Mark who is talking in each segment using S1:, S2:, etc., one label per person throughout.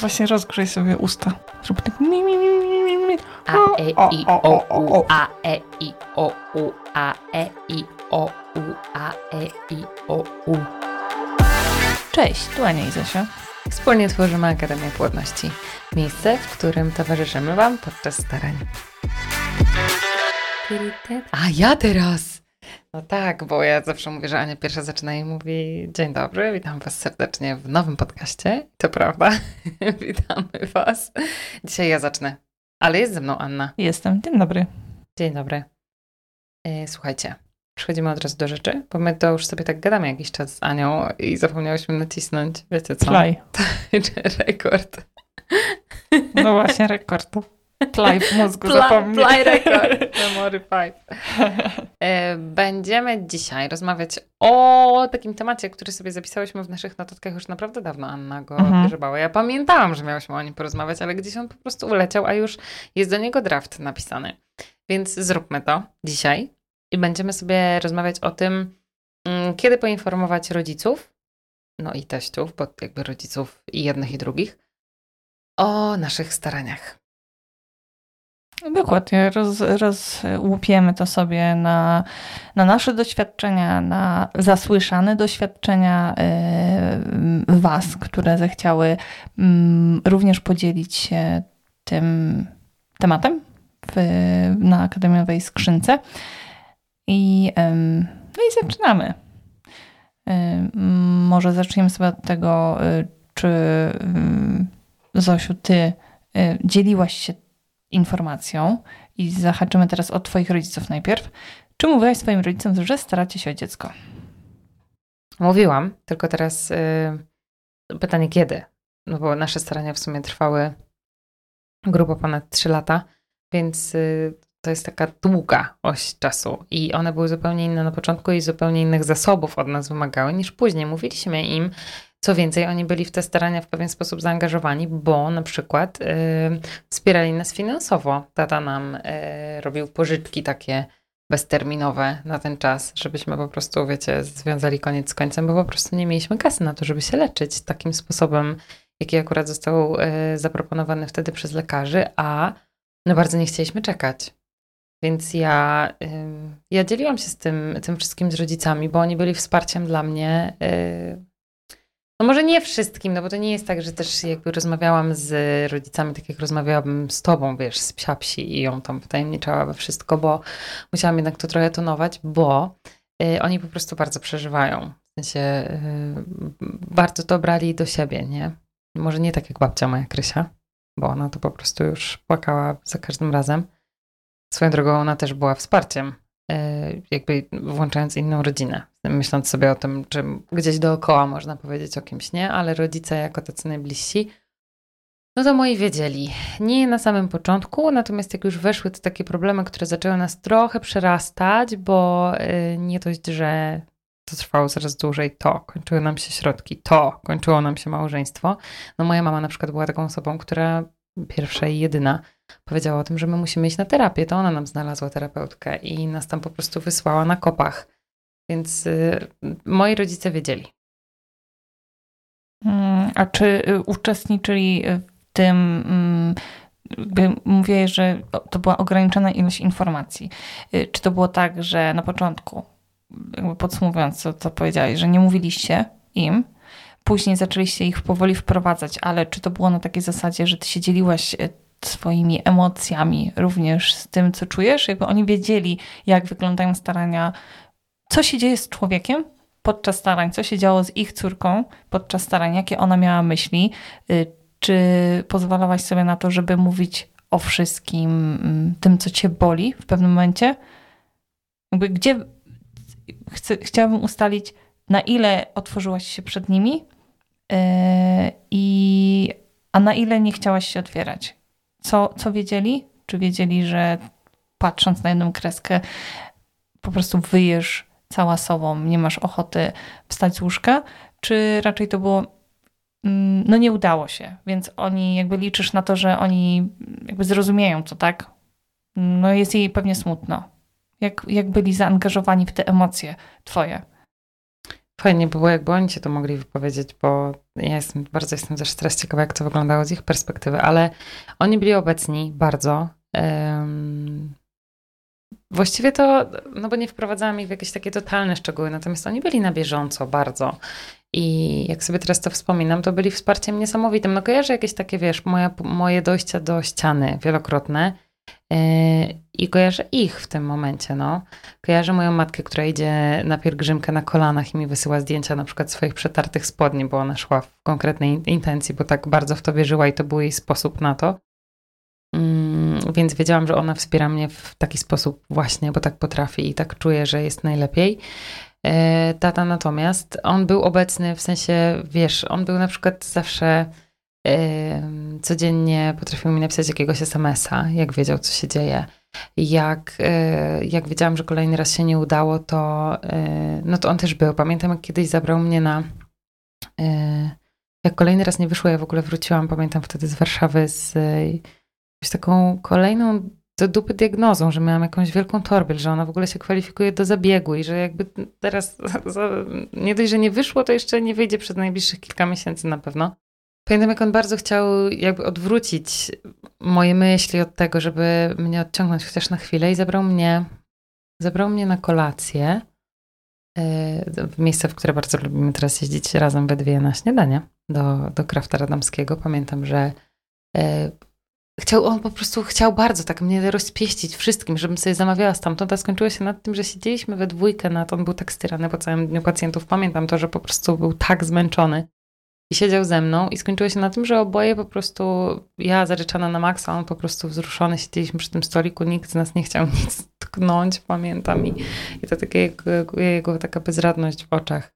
S1: Właśnie rozgrzej sobie usta. Zrób tak mi, mi, mi, mi, mi, mi.
S2: A, E, I, O, U, A, E, I, O, U, A, E, I, O, U, A, E, I, O, U.
S1: Cześć, tu Ania i Zosia.
S2: Wspólnie tworzymy Akademię Płodności. Miejsce, w którym towarzyszymy Wam podczas starań. A ja teraz! No tak, bo ja zawsze mówię, że Ania pierwsza zaczyna i mówi Dzień dobry, witam Was serdecznie w nowym podcaście. To prawda, witamy Was. Dzisiaj ja zacznę, ale jest ze mną Anna.
S1: Jestem, dzień dobry.
S2: Dzień dobry. E, Słuchajcie, przechodzimy od razu do rzeczy, bo my to już sobie tak gadamy jakiś czas z Anią i zapomniałyśmy nacisnąć, wiecie co?
S1: Play.
S2: Rekord.
S1: No właśnie, rekord. Play w mózgu
S2: Pla-
S1: zapomnij.
S2: Play record. Memory 5. E, Będziemy dzisiaj rozmawiać o takim temacie, który sobie zapisałyśmy w naszych notatkach już naprawdę dawno. Anna go
S1: Mhm.
S2: Ja pamiętałam, że miałyśmy o nim porozmawiać, ale gdzieś on po prostu uleciał, a już jest do niego draft napisany. Więc zróbmy to dzisiaj i będziemy sobie rozmawiać o tym, mm, kiedy poinformować rodziców, no i teściów, bo jakby rodziców i jednych i drugich, o naszych staraniach.
S1: Dokładnie, roz, rozłupiemy to sobie na, na nasze doświadczenia, na zasłyszane doświadczenia yy, Was, które zechciały mm, również podzielić się tym tematem w, na Akademiowej Skrzynce. I, no i zaczynamy. Ym, może zaczniemy sobie od tego, y, czy Zosiu, Ty y, dzieliłaś się informacją i zahaczymy teraz od Twoich rodziców najpierw. Czy mówiłaś swoim rodzicom, że staracie się o dziecko?
S2: Mówiłam, tylko teraz y, pytanie kiedy? No bo nasze starania w sumie trwały grubo ponad 3 lata, więc y, to jest taka długa oś czasu i one były zupełnie inne na początku i zupełnie innych zasobów od nas wymagały niż później. Mówiliśmy im, co więcej, oni byli w te starania w pewien sposób zaangażowani, bo na przykład y, wspierali nas finansowo. Tata nam y, robił pożyczki takie bezterminowe na ten czas, żebyśmy po prostu, wiecie, związali koniec z końcem, bo po prostu nie mieliśmy kasy na to, żeby się leczyć takim sposobem, jaki akurat został y, zaproponowany wtedy przez lekarzy, a no bardzo nie chcieliśmy czekać. Więc ja, ym, ja dzieliłam się z tym, tym wszystkim z rodzicami, bo oni byli wsparciem dla mnie. No może nie wszystkim, no bo to nie jest tak, że też jakby rozmawiałam z rodzicami, tak jak rozmawiałabym z tobą, wiesz, z psia psi i ją tam wtajemniczała we wszystko, bo musiałam jednak to trochę tonować, bo y, oni po prostu bardzo przeżywają. W sensie y, bardzo to brali do siebie, nie? Może nie tak jak babcia moja Krysia, bo ona to po prostu już płakała za każdym razem. Swoją drogą ona też była wsparciem, jakby włączając inną rodzinę, myśląc sobie o tym, czy gdzieś dookoła można powiedzieć o kimś, nie? Ale rodzice jako tacy najbliżsi, no to moi wiedzieli. Nie na samym początku, natomiast jak już weszły te takie problemy, które zaczęły nas trochę przerastać, bo y, nie dość, że to trwało coraz dłużej, to kończyły nam się środki, to kończyło nam się małżeństwo. No moja mama na przykład była taką osobą, która pierwsza i jedyna powiedziała o tym, że my musimy iść na terapię. To ona nam znalazła terapeutkę i nas tam po prostu wysłała na kopach. Więc y, moi rodzice wiedzieli.
S1: Mm, A czy y, uczestniczyli w tym, mm, jakby mówię, że to była ograniczona ilość informacji. Y, Czy to było tak, że na początku, jakby podsumowując, co, co powiedziałeś, że nie mówiliście im, później zaczęliście ich powoli wprowadzać, ale czy to było na takiej zasadzie, że ty się dzieliłaś y, swoimi emocjami również z tym, co czujesz? Jakby oni wiedzieli, jak wyglądają starania, co się dzieje z człowiekiem podczas starań, co się działo z ich córką podczas starań, jakie ona miała myśli, y, czy pozwalałaś sobie na to, żeby mówić o wszystkim mm, tym, co cię boli w pewnym momencie? Jakby gdzie chcę, chciałabym ustalić, na ile otworzyłaś się przed nimi yy, i a na ile nie chciałaś się otwierać? Co, co wiedzieli? Czy wiedzieli, że patrząc na jedną kreskę po prostu wyjesz cała sobą, nie masz ochoty wstać z łóżka? Czy raczej to było mm, no nie udało się, więc oni jakby liczysz na to, że oni jakby zrozumieją to, tak? No jest jej pewnie smutno. Jak, jak byli zaangażowani w te emocje twoje?
S2: Fajnie było, jakby oni się to mogli wypowiedzieć, bo ja jestem, bardzo jestem też teraz ciekawa, jak to wyglądało z ich perspektywy, ale oni byli obecni bardzo. Właściwie to, no bo nie wprowadzałam ich w jakieś takie totalne szczegóły, natomiast oni byli na bieżąco bardzo. I jak sobie teraz to wspominam, to byli wsparciem niesamowitym. No kojarzę jakieś takie, wiesz, moje, moje dojścia do ściany wielokrotne i kojarzę ich w tym momencie, no. Kojarzę moją matkę, która idzie na pielgrzymkę na kolanach i mi wysyła zdjęcia na przykład swoich przetartych spodni, bo ona szła w konkretnej intencji, bo tak bardzo w to wierzyła i to był jej sposób na to. Yy, więc wiedziałam, że ona wspiera mnie w taki sposób właśnie, bo tak potrafi i tak czuję, że jest najlepiej. E, tata natomiast, on był obecny w sensie, wiesz, on był na przykład zawsze codziennie potrafił mi napisać jakiegoś SMS-a, jak wiedział, co się dzieje. Jak, e, jak wiedziałam, że kolejny raz się nie udało, to, e, no to on też był. Pamiętam, jak kiedyś zabrał mnie na. Jak kolejny raz nie wyszło, ja w ogóle wróciłam, pamiętam wtedy z Warszawy z taką kolejną do dupy diagnozą, że miałam jakąś wielką torbę, że ona w ogóle się kwalifikuje do zabiegu i że jakby teraz nie dość, że nie wyszło, to jeszcze nie wyjdzie przez najbliższych kilka miesięcy na pewno. Pamiętam, jak on bardzo chciał jakby odwrócić moje myśli od tego, żeby mnie odciągnąć chociaż na chwilę i zabrał mnie, zabrał mnie na kolację e, w miejsce, w które bardzo lubimy teraz jeździć razem we dwie na śniadanie do, do Krafta Radomskiego. Pamiętam, że e, Chciał, on po prostu chciał bardzo tak mnie rozpieścić wszystkim, żebym sobie zamawiała stamtąd, a skończyło się nad tym, że siedzieliśmy we dwójkę nad, on był tak styrany po całym dniu pacjentów. Pamiętam to, że po prostu był tak zmęczony i siedział ze mną i skończyło się na tym, że oboje po prostu, ja zaryczana na maksa, on po prostu wzruszony, siedzieliśmy przy tym stoliku, nikt z nas nie chciał nic tknąć, pamiętam i, i to takie jego, jego taka bezradność w oczach,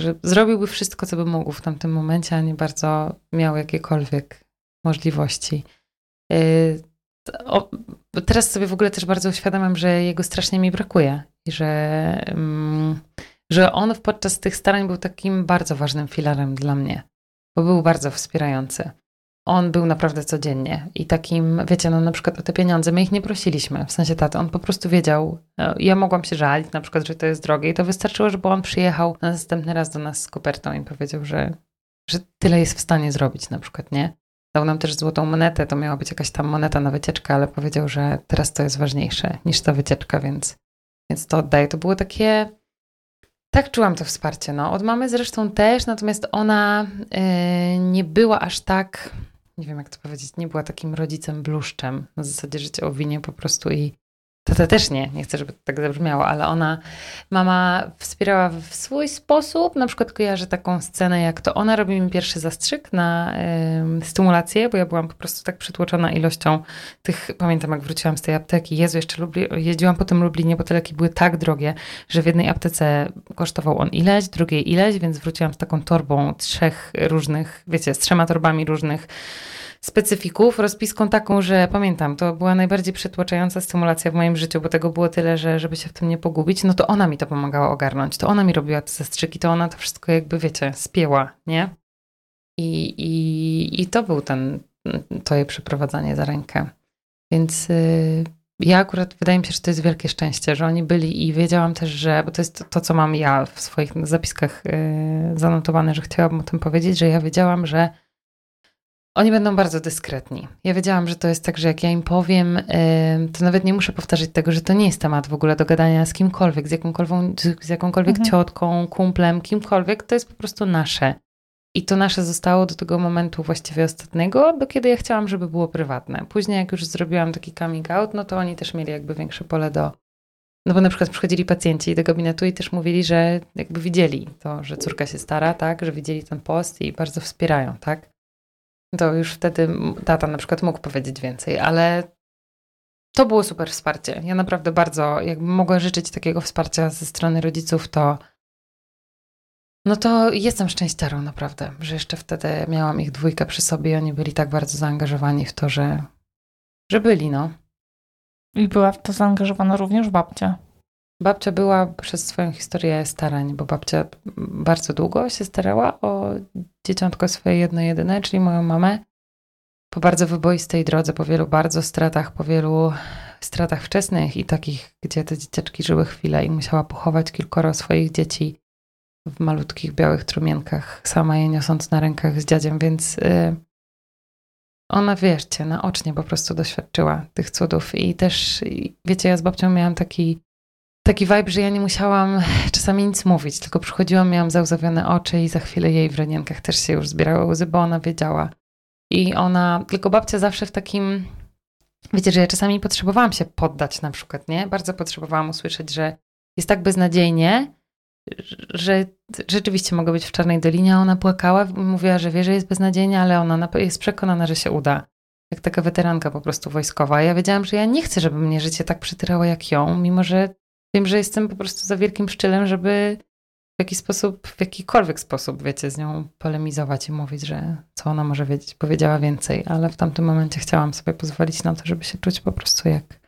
S2: że zrobiłby wszystko, co by mógł w tamtym momencie, a nie bardzo miał jakiekolwiek możliwości. Y, o, teraz sobie w ogóle też bardzo uświadamiam, że jego strasznie mi brakuje i że, mm, że on podczas tych starań był takim bardzo ważnym filarem dla mnie, bo był bardzo wspierający. On był naprawdę codziennie i takim, wiecie, no na przykład o te pieniądze, my ich nie prosiliśmy, w sensie taty, on po prostu wiedział, e, ja mogłam się żalić na przykład, że to jest drogie i to wystarczyło, żeby on przyjechał na następny raz do nas z kopertą i powiedział, że, że tyle jest w stanie zrobić na przykład, nie? Dał nam też złotą monetę, to miała być jakaś tam moneta na wycieczkę, ale powiedział, że teraz to jest ważniejsze niż ta wycieczka, więc, więc to oddaję. To było takie. Tak czułam to wsparcie. No. Od mamy zresztą też, natomiast ona yy, nie była aż tak, nie wiem jak to powiedzieć, nie była takim rodzicem bluszczem. Na zasadzie życia o winie po prostu i Tata też nie, nie chcę, żeby to tak zabrzmiało, ale ona, mama wspierała w swój sposób. Na przykład kojarzę taką scenę, jak to ona robi mi pierwszy zastrzyk na y, stymulację, bo ja byłam po prostu tak przytłoczona ilością tych, pamiętam jak wróciłam z tej apteki, Jezu, jeszcze Lubli, jeździłam po tym Lublinie, bo te leki były tak drogie, że w jednej aptece kosztował on ileś, drugiej ileś, więc wróciłam z taką torbą trzech różnych, wiecie, z trzema torbami różnych specyfików, rozpiską taką, że pamiętam, to była najbardziej przytłaczająca stymulacja w moim życiu, bo tego było tyle, że żeby się w tym nie pogubić, no to ona mi to pomagała ogarnąć, to ona mi robiła te zastrzyki, to ona to wszystko jakby, wiecie, spięła, nie? I, i, i to był ten, to jej przeprowadzanie za rękę. Więc yy, ja akurat, wydaje mi się, że to jest wielkie szczęście, że oni byli i wiedziałam też, że, bo to jest to, to co mam ja w swoich zapiskach yy, zanotowane, że chciałabym o tym powiedzieć, że ja wiedziałam, że oni będą bardzo dyskretni. Ja wiedziałam, że to jest tak, że jak ja im powiem, to nawet nie muszę powtarzać tego, że to nie jest temat w ogóle do gadania z kimkolwiek, z jakąkolwiek, z jakąkolwiek mhm. ciotką, kumplem, kimkolwiek. To jest po prostu nasze. I to nasze zostało do tego momentu właściwie ostatniego, do kiedy ja chciałam, żeby było prywatne. Później, jak już zrobiłam taki coming out, no to oni też mieli jakby większe pole do. No bo na przykład przychodzili pacjenci do gabinetu i też mówili, że jakby widzieli to, że córka się stara, tak, że widzieli ten post i bardzo wspierają, tak to już wtedy tata na przykład mógł powiedzieć więcej, ale to było super wsparcie. Ja naprawdę bardzo, jakby mogła życzyć takiego wsparcia ze strony rodziców, to no to jestem szczęściarą naprawdę, że jeszcze wtedy miałam ich dwójkę przy sobie i oni byli tak bardzo zaangażowani w to, że, że byli, no.
S1: I była w to zaangażowana również babcia.
S2: Babcia była przez swoją historię starań, bo babcia bardzo długo się starała o dzieciątko swoje jedno jedyne, czyli moją mamę. Po bardzo wyboistej drodze, po wielu bardzo stratach, po wielu stratach wczesnych i takich, gdzie te dzieciaczki żyły chwilę i musiała pochować kilkoro swoich dzieci. w malutkich białych trumienkach, sama je niosąc na rękach z dziadziem, więc y, ona, wierzcie, naocznie po prostu doświadczyła tych cudów. I też, wiecie, ja z babcią miałam taki, taki vibe, że ja nie musiałam czasami nic mówić, tylko przychodziłam, miałam załzawione oczy i za chwilę jej w renienkach też się już zbierały łzy, bo ona wiedziała. I ona, tylko babcia zawsze w takim, wiecie, że ja czasami potrzebowałam się poddać na przykład, nie? Bardzo potrzebowałam usłyszeć, że jest tak beznadziejnie, że rzeczywiście mogę być w Czarnej Dolinie, a ona płakała, mówiła, że wie, że jest beznadziejnie, ale ona jest przekonana, że się uda. Jak taka weteranka po prostu wojskowa. Ja wiedziałam, że ja nie chcę, żeby mnie życie tak przytyrało jak ją, mimo że wiem, że jestem po prostu za wielkim szczylem, żeby w jakiś sposób, w jakikolwiek sposób, wiecie, z nią polemizować i mówić, że co ona może wiedzieć. Powiedziała więcej, ale w tamtym momencie chciałam sobie pozwolić na to, żeby się czuć po prostu jak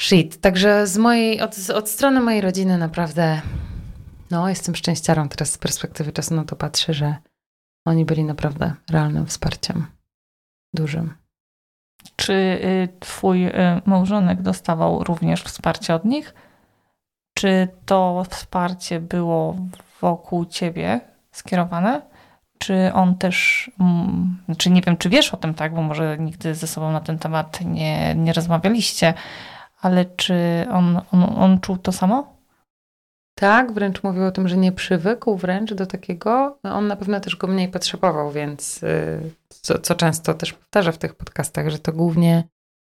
S2: shit. Także z mojej, od, od strony mojej rodziny naprawdę, no, jestem szczęściarą teraz z perspektywy czasu na to patrzę, że oni byli naprawdę realnym wsparciem. Dużym.
S1: Czy y, twój y, małżonek dostawał również wsparcie od nich? Czy to wsparcie było wokół ciebie skierowane? Czy on też, mm, znaczy nie wiem, czy wiesz o tym, tak, bo może nigdy ze sobą na ten temat nie, nie rozmawialiście, ale czy on, on, on czuł to samo?
S2: Tak, wręcz mówił o tym, że nie przywykł wręcz do takiego. On na pewno też go mniej potrzebował, więc y, co, co często też powtarza w tych podcastach, że to głównie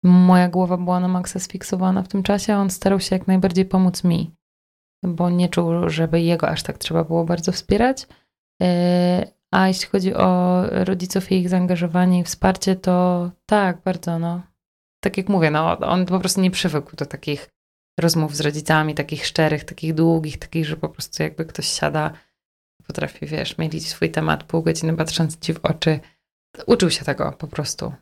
S2: moja głowa była na maksa sfiksowana w tym czasie, on starał się jak najbardziej pomóc mi, bo nie czuł, żeby jego aż tak trzeba było bardzo wspierać. Y, a jeśli chodzi o rodziców i ich zaangażowanie i wsparcie, to tak, bardzo, no tak jak mówię, no, on po prostu nie przywykł do takich rozmów z rodzicami, takich szczerych, takich długich, takich, że po prostu jakby ktoś siada, potrafi, wiesz, mielić swój temat pół godziny patrząc ci w oczy. Uczył się tego po prostu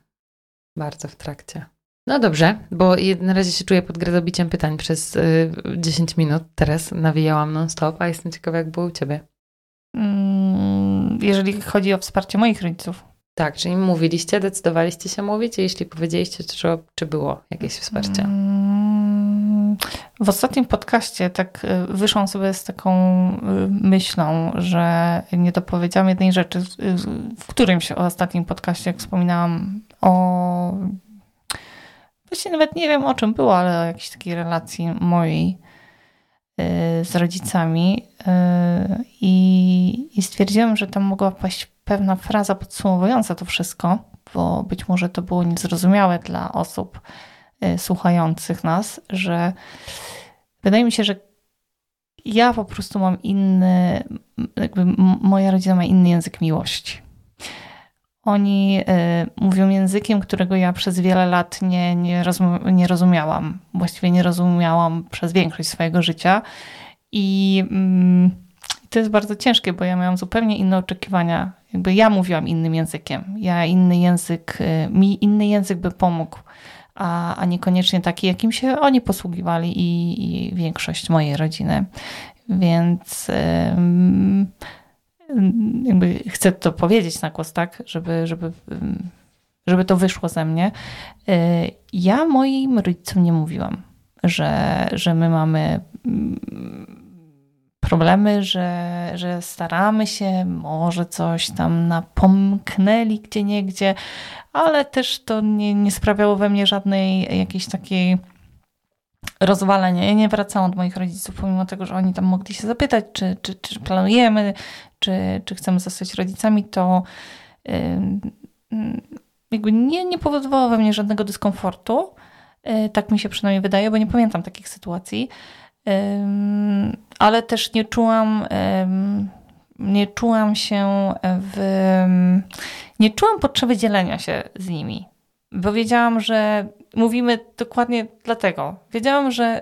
S2: bardzo w trakcie. No dobrze, bo na razie się czuję pod gradobiciem pytań przez y, 10 minut. Teraz nawijałam non-stop, a jestem ciekawa, jak było u ciebie.
S1: Mm, jeżeli chodzi o wsparcie moich rodziców,
S2: tak, czyli mówiliście, decydowaliście się mówić, jeśli powiedzieliście, czy, czy było jakieś wsparcie?
S1: W ostatnim podcaście tak y, wyszłam sobie z taką y, myślą, że nie dopowiedziałam jednej rzeczy, w którymś ostatnim podcaście, jak wspominałam o. Właściwie nawet nie wiem o czym było, ale o jakiejś takiej relacji mojej y, z rodzicami. I, i stwierdziłam, że tam mogła paść pewna fraza podsumowująca to wszystko, bo być może to było niezrozumiałe dla osób słuchających nas, że wydaje mi się, że ja po prostu mam inny, jakby moja rodzina ma inny język miłości. Oni y, mówią językiem, którego ja przez wiele lat nie, nie, rozum, nie rozumiałam. Właściwie nie rozumiałam przez większość swojego życia. I y, to jest bardzo ciężkie, bo ja miałam zupełnie inne oczekiwania. Jakby ja mówiłam innym językiem. Ja inny język, y, mi inny język by pomógł, a, a niekoniecznie taki, jakim się oni posługiwali i, i większość mojej rodziny. Więc jakby chcę to powiedzieć na głos, tak, żeby, żeby, żeby to wyszło ze mnie. Y, ja moim rodzicom nie mówiłam, że, że my mamy problemy, że, że staramy się, może coś tam napomknęli gdzie niegdzie, ale też to nie, nie sprawiało we mnie żadnej jakiejś takiej rozwalenia. Ja nie wracałam do moich rodziców, pomimo tego, że oni tam mogli się zapytać, czy, czy, czy planujemy, czy, czy chcemy zostać rodzicami, to jakby nie, nie powodowało we mnie żadnego dyskomfortu. Yy, tak mi się przynajmniej wydaje, bo nie pamiętam takich sytuacji ale też nie czułam, nie czułam się w. Nie czułam potrzeby dzielenia się z nimi, bo wiedziałam, że mówimy dokładnie dlatego. Wiedziałam, że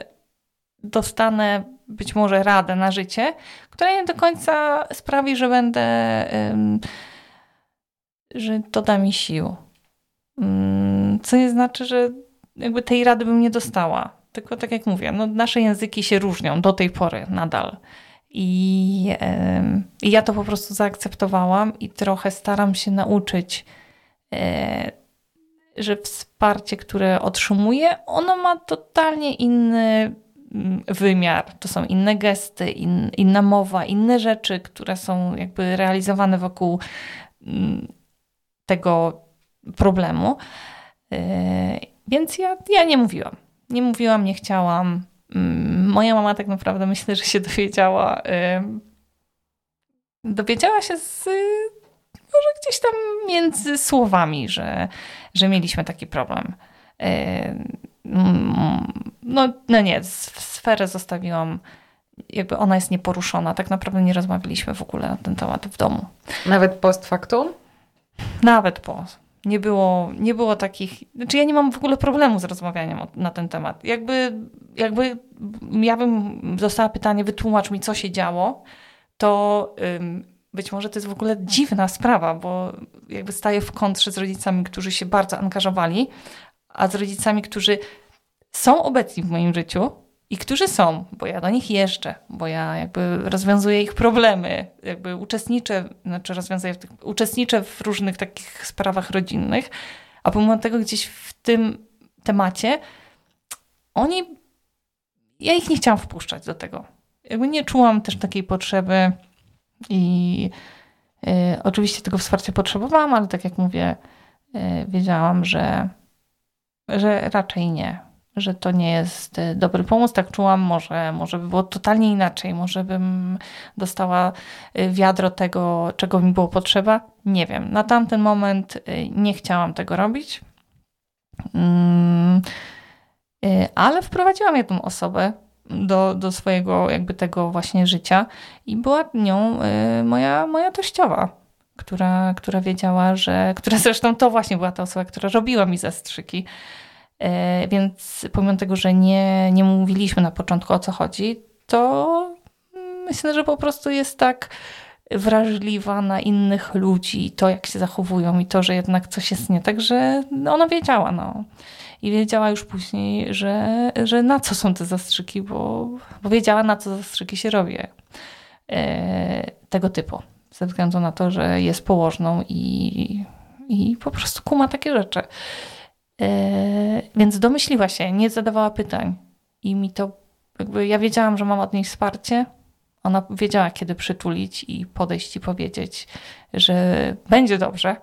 S1: dostanę być może radę na życie, która nie do końca sprawi, że będę, że to da mi sił. Co nie znaczy, że jakby tej rady bym nie dostała. Tylko tak jak mówię, no nasze języki się różnią do tej pory nadal. I, I, ja to po prostu zaakceptowałam i trochę staram się nauczyć, yy, że wsparcie, które otrzymuję, ono ma totalnie inny mm, wymiar, to są inne gesty, in, inna mowa, inne rzeczy, które są jakby realizowane wokół mm, tego problemu. Yy, więc ja, ja nie mówiłam. Nie mówiłam, nie chciałam. Mm, moja mama tak naprawdę myślę, że się dowiedziała. Dowiedziała się z może gdzieś tam między słowami, że, że mieliśmy taki problem. No, no nie, sferę zostawiłam jakby ona jest nieporuszona. Tak naprawdę nie rozmawialiśmy w ogóle na ten temat w domu.
S2: Nawet post factum?
S1: Nawet po. Nie było, nie było takich. Znaczy, ja nie mam w ogóle problemu z rozmawianiem na ten temat. Jakby, jakby ja bym dostała pytanie, wytłumacz mi, co się działo, to ym, być może to jest w ogóle dziwna sprawa, bo jakby staję w kontrze z rodzicami, którzy się bardzo angażowali, a z rodzicami, którzy są obecni w moim życiu, i którzy są, bo ja do nich jeżdżę, bo ja jakby rozwiązuję ich problemy, jakby uczestniczę, znaczy rozwiązuję, w tych, uczestniczę w różnych takich sprawach rodzinnych, a pomimo tego gdzieś w tym temacie oni, ja ich nie chciałam wpuszczać do tego. Jakby nie czułam też takiej potrzeby i y, oczywiście tego wsparcia potrzebowałam, ale tak jak mówię, y, wiedziałam, że, że raczej nie że to nie jest y, dobry pomysł. Tak czułam, może, może by było totalnie inaczej, może bym dostała y, wiadro tego, czego mi było potrzeba. Nie wiem. Na tamten moment y, nie chciałam tego robić. Mm, ale wprowadziłam jedną osobę do, do swojego jakby tego właśnie życia i była nią moja, moja teściowa, która, która wiedziała, że, która zresztą to właśnie była ta osoba, która robiła mi zastrzyki, E, więc pomimo tego, że nie, nie mówiliśmy na początku o co chodzi, to myślę, że po prostu jest tak wrażliwa na innych ludzi, to jak się zachowują i to, że jednak coś jest nie tak, że ona wiedziała, no. I wiedziała już później, że, że na co są te zastrzyki, bo, bo wiedziała, na co zastrzyki się robi. E, tego typu. Ze względu na to, że jest położną i, i po prostu kuma takie rzeczy. Yy, więc domyśliła się, nie zadawała pytań. I mi to, jakby ja wiedziałam, że mam od niej wsparcie. Ona wiedziała, kiedy przytulić i podejść i powiedzieć, że będzie dobrze.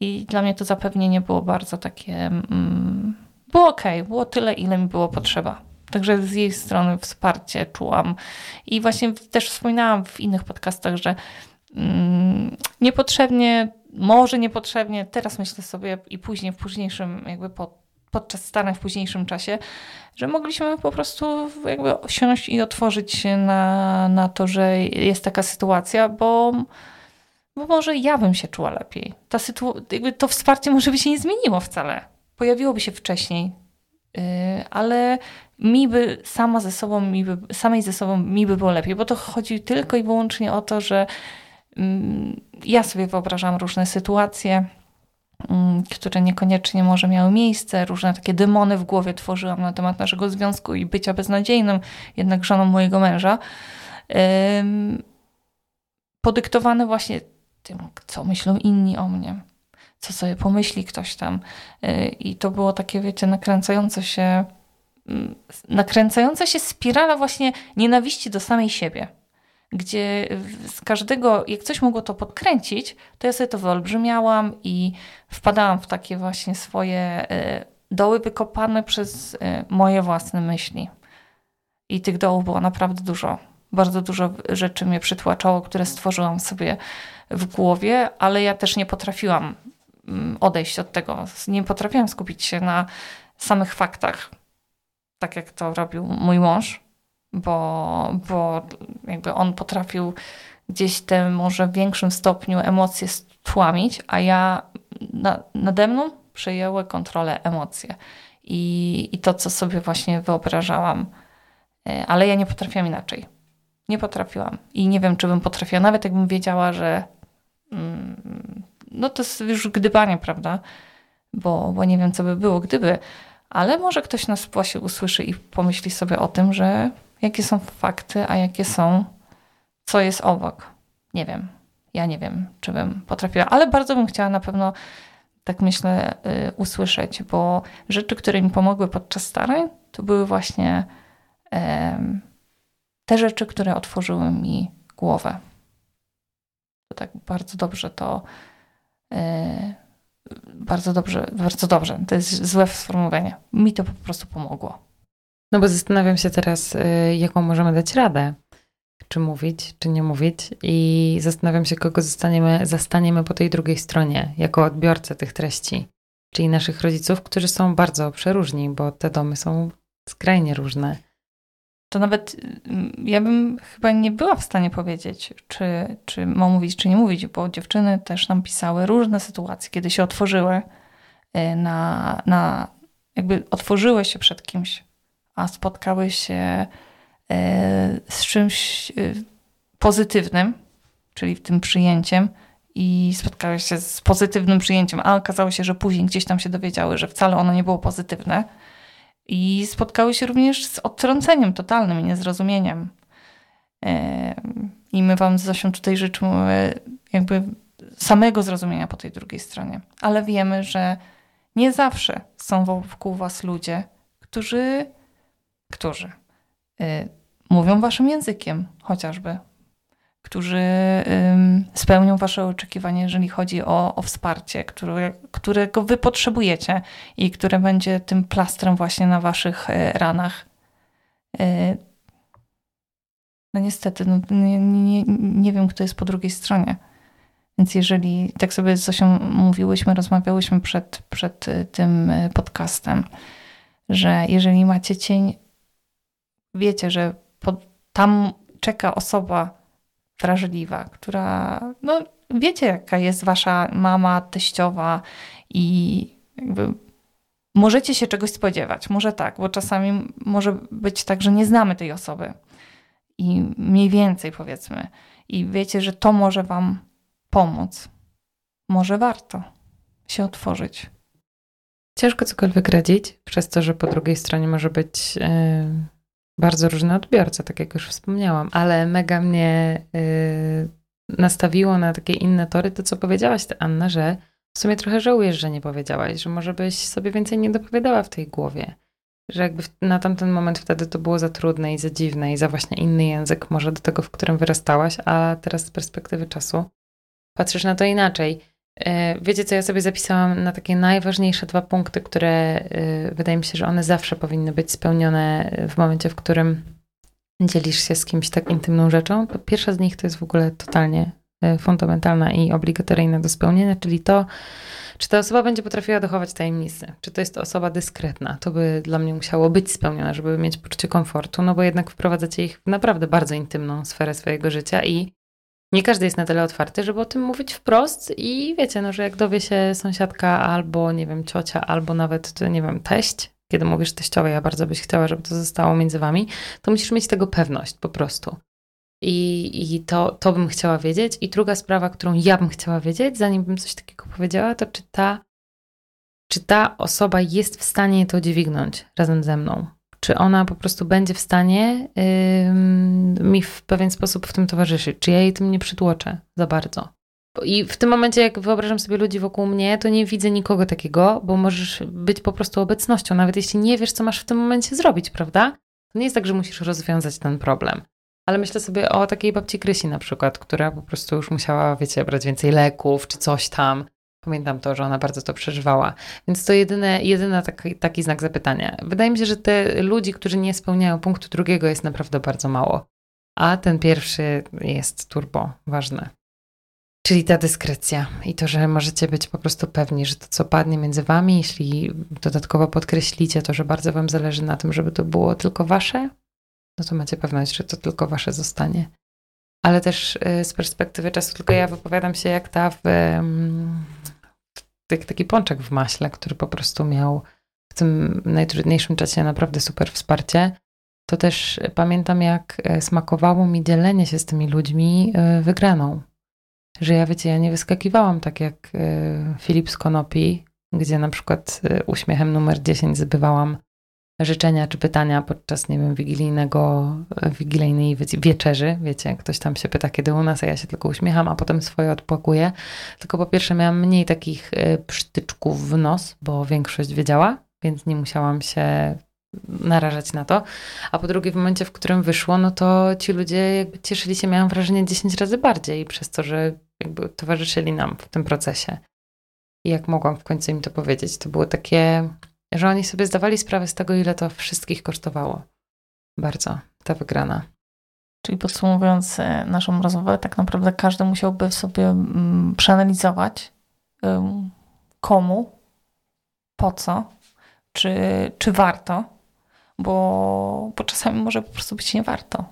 S1: I dla mnie to zapewnienie było bardzo takie. Mm, było ok, było tyle, ile mi było potrzeba. Także z jej strony wsparcie czułam. I właśnie też wspominałam w innych podcastach, że niepotrzebnie może niepotrzebnie, teraz myślę sobie i później, w późniejszym, jakby po, podczas starań w późniejszym czasie, że mogliśmy po prostu jakby siąść i otworzyć się na, na to, że jest taka sytuacja, bo, bo może ja bym się czuła lepiej. Ta sytu- jakby to wsparcie może by się nie zmieniło wcale. Pojawiłoby się wcześniej, yy, ale mi by sama ze sobą, mi by, samej ze sobą mi by było lepiej, bo to chodzi tylko i wyłącznie o to, że Mm, ja sobie wyobrażam różne sytuacje, mm, które niekoniecznie może miały miejsce, różne takie demony w głowie tworzyłam na temat naszego związku i bycia beznadziejnym, jednak żoną mojego męża. Podyktowane właśnie tym, co myślą inni o mnie, co sobie pomyśli ktoś tam. Y, I to było takie, wiecie, nakręcające się, mm, nakręcająca się spirala właśnie nienawiści do samej siebie gdzie z każdego, jak coś mogło to podkręcić, to ja sobie to wyolbrzymiałam i wpadałam w takie właśnie swoje e, doły wykopane przez e, moje własne myśli. I tych dołów było naprawdę dużo. Bardzo dużo rzeczy mnie przytłaczało, które stworzyłam sobie w głowie, ale ja też nie potrafiłam mm, odejść od tego. Nie potrafiłam skupić się na samych faktach, tak jak to robił mój mąż bo, bo jakby on potrafił gdzieś te może w większym stopniu emocje stłamić, a ja na, nade mną przejęły kontrolę emocje i, i to, co sobie właśnie wyobrażałam. E, ale ja nie potrafiłam inaczej. Nie potrafiłam. I nie wiem, czy bym potrafiła, nawet jakbym wiedziała, że mm, no to jest już gdybanie, prawda? Bo, bo nie wiem, co by było, gdyby. Ale może ktoś nas właśnie usłyszy i pomyśli sobie o tym, że jakie są fakty, a jakie są, co jest obok. Nie wiem. Ja nie wiem, czy bym potrafiła, ale bardzo bym chciała na pewno, tak myślę, y, usłyszeć, bo rzeczy, które mi pomogły podczas starań, to były właśnie te rzeczy, które otworzyły mi głowę. To tak bardzo dobrze to e, bardzo dobrze, bardzo dobrze. To jest złe sformułowanie. Mi to po prostu pomogło.
S2: No bo zastanawiam się teraz, y, jaką możemy dać radę. Czy mówić, czy nie mówić. I zastanawiam się, kogo zostaniemy, zastaniemy po tej drugiej stronie, jako odbiorcę tych treści. Czyli naszych rodziców, którzy są bardzo przeróżni, bo te domy są skrajnie różne
S1: to nawet mm, ja bym chyba nie była w stanie powiedzieć, czy, czy ma mówić, czy nie mówić, bo dziewczyny też nam pisały różne sytuacje, kiedy się otworzyły y, na, na jakby otworzyły się przed kimś, a spotkały się y, z czymś y, pozytywnym, czyli tym przyjęciem, i spotkały się z pozytywnym przyjęciem, a okazało się, że później gdzieś tam się dowiedziały, że wcale ono nie było pozytywne i spotkały się również z odtrąceniem totalnym i niezrozumieniem. I my Wam z Zosią tutaj życzymy jakby samego zrozumienia po tej drugiej stronie. Ale wiemy, że nie zawsze są wokół Was ludzie, którzy, którzy y, mówią Waszym językiem chociażby, którzy spełnią Wasze oczekiwania, jeżeli chodzi o, o wsparcie, które, którego Wy potrzebujecie i które będzie tym plastrem właśnie na Waszych e, ranach. E, no niestety, no, nie, nie, nie wiem, kto jest po drugiej stronie. Więc jeżeli tak sobie z Zosią mówiłyśmy, rozmawiałyśmy przed, przed tym podcastem, że jeżeli macie cień, wiecie, że tam czeka osoba, wrażliwa, która, no wiecie jaka jest wasza mama, teściowa i jakby możecie się czegoś spodziewać. Może tak, bo czasami może być tak, że nie znamy tej osoby i mniej więcej powiedzmy i wiecie, że to może wam pomóc. Może warto się otworzyć.
S2: Ciężko cokolwiek radzić, przez to, że po drugiej stronie może być yy, bardzo różny odbiorca, tak jak już wspomniałam, ale mega mnie y, nastawiło na takie inne tory to, co powiedziałaś, ty, Anna, że w sumie trochę żałujesz, że nie powiedziałaś, że może byś sobie więcej nie dopowiadała w tej głowie. Że jakby na tamten moment wtedy to było za trudne i za dziwne i za właśnie inny język, może do tego, w którym wyrastałaś, a teraz z perspektywy czasu patrzysz na to inaczej. E, wiecie, co ja sobie zapisałam na takie najważniejsze dwa punkty, które e, wydaje mi się, że one zawsze powinny być spełnione w momencie, w którym dzielisz się z kimś tak intymną rzeczą. To pierwsza z nich to jest w ogóle totalnie e, fundamentalna i obligatoryjna do spełnienia, czyli to, czy ta osoba będzie potrafiła dochować tajemnicy, czy to jest osoba dyskretna. To by dla mnie musiało być spełnione, żeby mieć poczucie komfortu, no bo jednak wprowadzacie ich w naprawdę bardzo intymną sferę swojego życia i nie każdy jest na tyle otwarty, żeby o tym mówić wprost i wiecie, no, że jak dowie się sąsiadka albo, nie wiem, ciocia, albo nawet, nie wiem, teść, kiedy mówisz teściowej, ja bardzo byś chciała, żeby to zostało między wami, to musisz mieć tego pewność po prostu. I, i to, to bym chciała wiedzieć. I druga sprawa, którą ja bym chciała wiedzieć, zanim bym coś takiego powiedziała, to czy ta, czy ta osoba jest w stanie to dźwignąć razem ze mną czy ona po prostu będzie w stanie yy, mi w pewien sposób w tym towarzyszyć, czy ja jej tym nie przytłoczę za bardzo. I w tym momencie, jak wyobrażam sobie ludzi wokół mnie, to nie widzę nikogo takiego, bo możesz być po prostu obecnością, nawet jeśli nie wiesz, co masz w tym momencie zrobić, prawda? To nie jest tak, że musisz rozwiązać ten problem. Ale myślę sobie o takiej babci Krysi na przykład, która po prostu już musiała, wiecie, brać więcej leków czy coś tam. Pamiętam to, że ona bardzo to przeżywała. Więc to jedyny taki, taki znak zapytania. Wydaje mi się, że te ludzi, którzy nie spełniają punktu drugiego jest naprawdę bardzo mało. A ten pierwszy jest turbo ważny. Czyli ta dyskrecja i to, że możecie być po prostu pewni, że to, co padnie między wami, jeśli dodatkowo podkreślicie to, że bardzo wam zależy na tym, żeby to było tylko wasze, no to macie pewność, że to tylko wasze zostanie. Ale też y, z perspektywy czasu, tylko ja wypowiadam się jak ta w, jak taki pączek w maśle, który po prostu miał w tym najtrudniejszym czasie naprawdę super wsparcie. To też pamiętam, jak e, smakowało mi dzielenie się z tymi ludźmi e, wygraną. Że ja wiecie, ja nie wyskakiwałam tak jak e, Filip z Konopi, gdzie na przykład uśmiechem numer 10 zbywałam życzenia czy pytania podczas, nie wiem, wigilijnego, wigilijnej wieczerzy. Wiecie, ktoś tam się pyta, kiedy u nas, a ja się tylko uśmiecham, a potem swoje odpłakuję. Tylko po pierwsze miałam mniej takich e, przytyczków w nos, bo większość wiedziała, więc nie musiałam się narażać na to. A po drugie, w momencie, w którym wyszło, no to ci ludzie jakby cieszyli się, miałam wrażenie, 10 razy bardziej przez to, że jakby towarzyszyli nam w tym procesie. I jak mogłam w końcu im to powiedzieć, to było takie, że oni sobie zdawali sprawę z tego, ile to wszystkich kosztowało. Bardzo ta wygrana.
S1: Czyli podsumowując e, naszą rozmowę, tak naprawdę każdy musiałby sobie mm, przeanalizować, komu, po co, czy, czy warto, bo, bo czasami może po prostu być nie warto.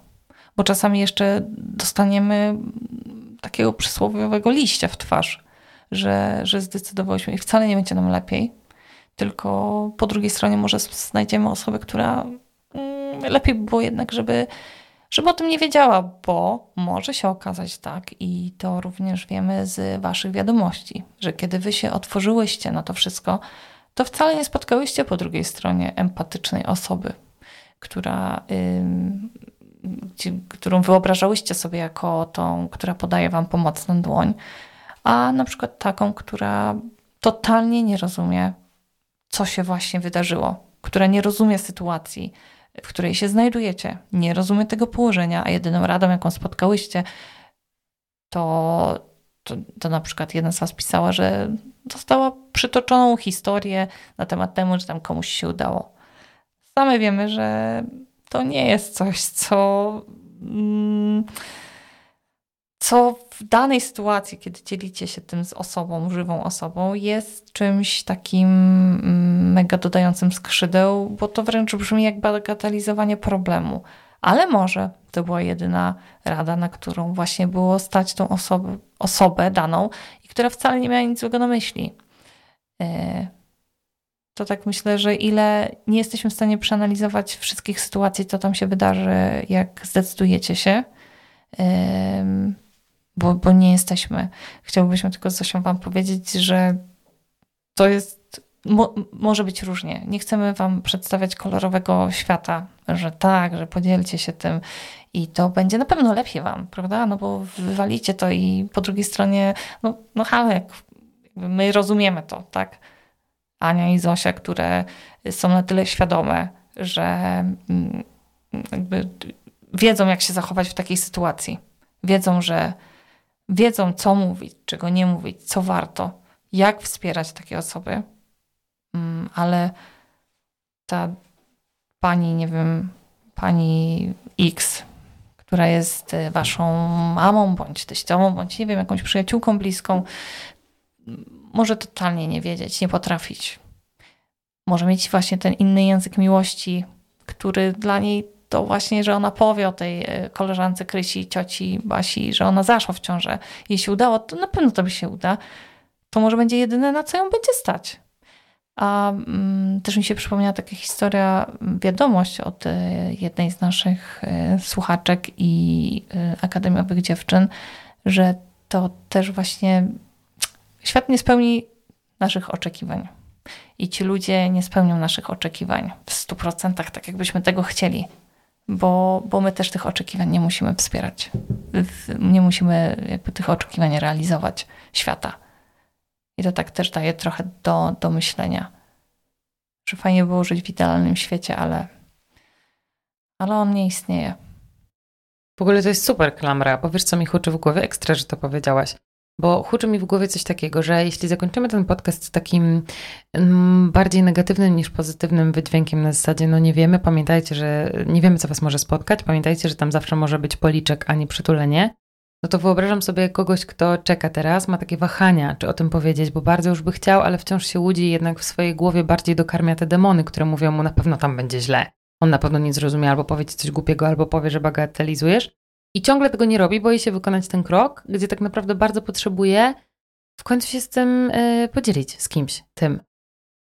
S1: Bo czasami jeszcze dostaniemy takiego przysłowiowego liścia w twarz, że, że zdecydowałyśmy i wcale nie będzie nam lepiej, tylko po drugiej stronie może znajdziemy osobę, która mm, lepiej by było jednak, żeby, żeby o tym nie wiedziała, bo może się okazać tak, i to również wiemy z Waszych wiadomości, że kiedy Wy się otworzyłyście na to wszystko, to wcale nie spotkałyście po drugiej stronie empatycznej osoby, która, którą wyobrażałyście sobie jako tą, która podaje wam pomocną dłoń, a na przykład taką, która totalnie nie rozumie, co się właśnie wydarzyło, która nie rozumie sytuacji, w której się znajdujecie, nie rozumie tego położenia, a jedyną radą, jaką spotkałyście, to, to, to na przykład jedna z Was pisała, że dostała przytoczoną historię na temat temu, że tam komuś się udało. Same wiemy, że to nie jest coś, co, mm, co w danej sytuacji, kiedy dzielicie się tym z osobą, żywą osobą, jest czymś takim mm, mega dodającym skrzydeł, bo to wręcz brzmi jak bagatelizowanie problemu. Ale może to była jedyna rada, na którą właśnie było stać tą osobę, osobę daną i która wcale nie miała nic złego na myśli. E, to tak myślę, że ile nie jesteśmy w stanie przeanalizować wszystkich sytuacji, co tam się wydarzy, jak zdecydujecie się, bo, bo nie jesteśmy. Chciałbyśmy tylko z Zosią Wam powiedzieć, że to jest, mo, może być różnie. Nie chcemy Wam przedstawiać kolorowego świata, że tak, że podzielcie się tym i to będzie na pewno lepiej Wam, prawda? No bo wywalicie to i po drugiej stronie, no, no Halek, my rozumiemy to, tak? Ania i Zosia, które są na tyle świadome, że mm, jakby wiedzą, jak się zachować w takiej sytuacji. Wiedzą, że wiedzą, co mówić, czego nie mówić, co warto, jak wspierać takie osoby, mm, ale ta pani, nie wiem, pani X, która jest waszą mamą, bądź teściową, bądź nie wiem, jakąś przyjaciółką bliską, może totalnie nie wiedzieć, nie potrafić. Może mieć właśnie ten inny język miłości, który dla niej to właśnie, że ona powie o tej e, koleżance Krysi, cioci Basi, że ona zaszła w ciążę. Jej się udało, to na pewno to by się uda. To może będzie jedyne, na co ją będzie stać. A mm, też mi się przypomniała taka historia, wiadomość od y, jednej z naszych y, słuchaczek i y, akademiowych dziewczyn, że to też właśnie Świat nie spełni naszych oczekiwań. I ci ludzie nie spełnią naszych oczekiwań w 100%, tak jakbyśmy tego chcieli, bo, bo my też tych oczekiwań nie musimy wspierać. Nie musimy jakby tych oczekiwań realizować świata. I to tak też daje trochę do, do myślenia, że fajnie było żyć w idealnym świecie, ale, ale on nie istnieje.
S2: W ogóle to jest super klamra, bo wiesz co mi huczy w głowie? Ekstra, że to powiedziałaś. Bo huczy mi w głowie coś takiego, że jeśli zakończymy ten podcast takim mm, bardziej negatywnym niż pozytywnym wydźwiękiem na zasadzie, no nie wiemy, pamiętajcie, że nie wiemy, co was może spotkać, pamiętajcie, że tam zawsze może być policzek, a nie przytulenie, no to wyobrażam sobie kogoś, kto czeka teraz, ma takie wahania, czy o tym powiedzieć, bo bardzo już by chciał, ale wciąż się łudzi jednak w swojej głowie bardziej dokarmia te demony, które mówią mu na pewno tam będzie źle. On na pewno nie zrozumie, albo powie ci coś głupiego, albo powie, że bagatelizujesz. I ciągle tego nie robi, boi się wykonać ten krok, gdzie tak naprawdę bardzo potrzebuje w końcu się z tym y, podzielić z kimś tym.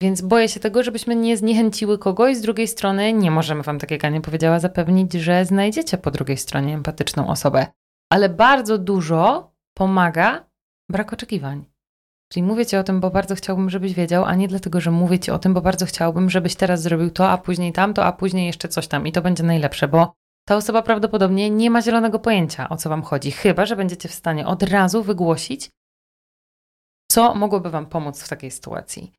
S2: Więc boję się tego, żebyśmy nie zniechęciły kogoś. Z drugiej strony nie możemy wam, tak jak Ania powiedziała, zapewnić, że znajdziecie po drugiej stronie empatyczną osobę. Ale bardzo dużo pomaga brak oczekiwań. Czyli mówię ci o tym, bo bardzo chciałbym, żebyś wiedział, a nie dlatego, że mówię ci o tym, bo bardzo chciałbym, żebyś teraz zrobił to, a później tamto, a później jeszcze coś tam i to będzie najlepsze, bo ta osoba prawdopodobnie nie ma zielonego pojęcia, o co Wam chodzi, chyba że będziecie w stanie od razu wygłosić, co mogłoby Wam pomóc w takiej sytuacji.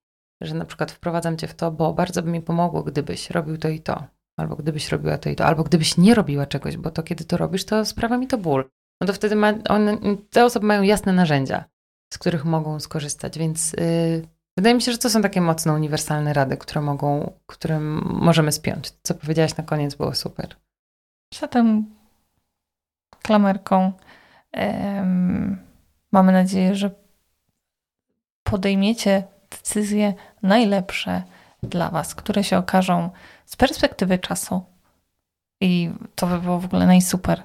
S2: że na przykład wprowadzam cię w to, bo bardzo by mi pomogło, gdybyś robił to i to, albo gdybyś robiła to i to, albo gdybyś nie robiła czegoś, bo to kiedy to robisz, to sprawia mi to ból. No to wtedy ma, one, te osoby mają jasne narzędzia, z których mogą skorzystać, więc yy, wydaje mi się, że to są takie mocno uniwersalne rady, które mogą, które możemy spiąć. Co powiedziałaś na koniec było super.
S1: Zatem klamerką mamy nadzieję, że podejmiecie decyzje najlepsze dla Was, które się okażą z perspektywy czasu. I to by było w ogóle najsuper,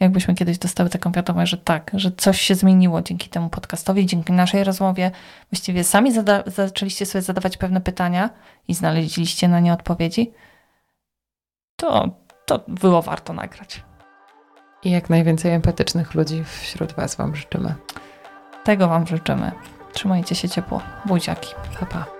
S1: jakbyśmy kiedyś dostały taką wiadomość, że tak, że coś się zmieniło dzięki temu podcastowi, dzięki naszej rozmowie. Właściwie sami zaczęliście sobie zadawać pewne pytania i znaleźliście na nie odpowiedzi. To, to było warto nagrać.
S2: I jak najwięcej empatycznych ludzi wśród Was Wam życzymy.
S1: Tego Wam życzymy. Trzymajcie się ciepło. Buziaki.
S2: Pa, pa.